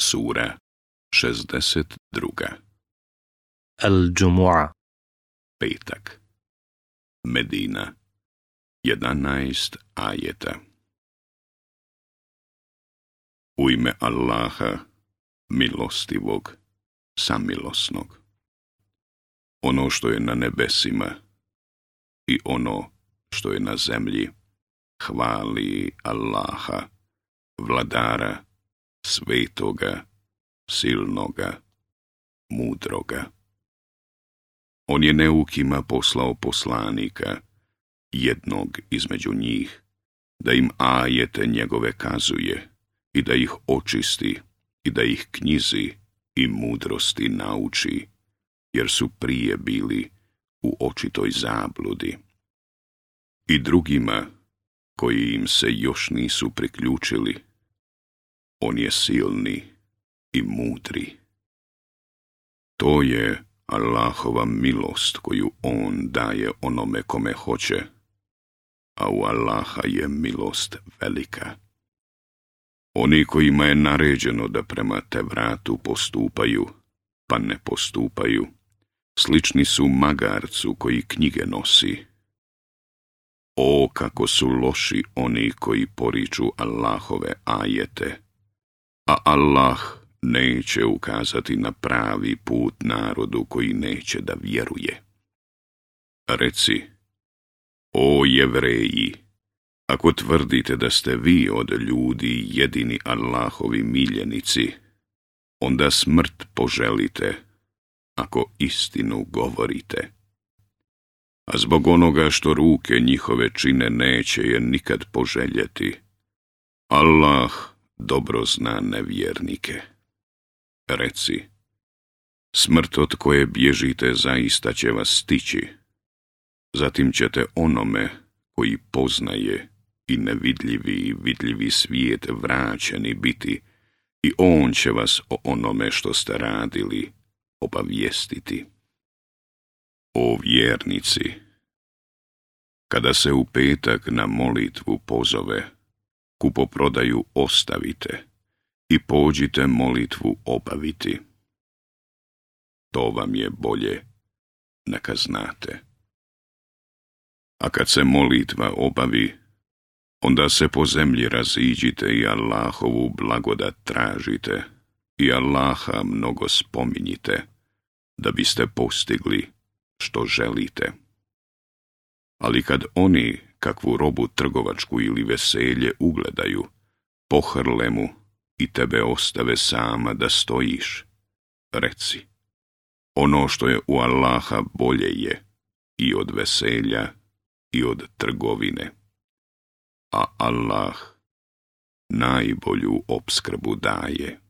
Sura 62. Al-đumu'a Petak Medina 11 ajeta U ime Allaha, milostivog, samilosnog. Ono što je na nebesima i ono što je na zemlji, hvali Allaha, vladara, svetoga, silnoga, mudroga. On je neukima poslao poslanika, jednog između njih, da im ajete njegove kazuje i da ih očisti i da ih knjizi i mudrosti nauči, jer su prije bili u očitoj zabludi. I drugima, koji im se još nisu priključili, on je silni i mudri. To je Allahova milost koju On daje onome kome hoće, a u Allaha je milost velika. Oni kojima je naređeno da prema te vratu postupaju, pa ne postupaju, slični su magarcu koji knjige nosi. O kako su loši oni koji poriču Allahove ajete a Allah neće ukazati na pravi put narodu koji neće da vjeruje. Reci, o jevreji, ako tvrdite da ste vi od ljudi jedini Allahovi miljenici, onda smrt poželite, ako istinu govorite. A zbog onoga što ruke njihove čine neće je nikad poželjeti, Allah dobro zna nevjernike. Reci, smrt od koje bježite zaista će vas stići. Zatim ćete onome koji poznaje i nevidljivi i vidljivi svijet vraćeni biti i on će vas o onome što ste radili obavjestiti. O vjernici, kada se u petak na molitvu pozove, kupoprodaju ostavite i pođite molitvu obaviti. To vam je bolje, neka znate. A kad se molitva obavi, onda se po zemlji raziđite i Allahovu blagodat tražite i Allaha mnogo spominjite, da biste postigli što želite. Ali kad oni kakvu robu trgovačku ili veselje ugledaju, pohrle mu i tebe ostave sama da stojiš. Reci, ono što je u Allaha bolje je i od veselja i od trgovine. A Allah najbolju opskrbu daje.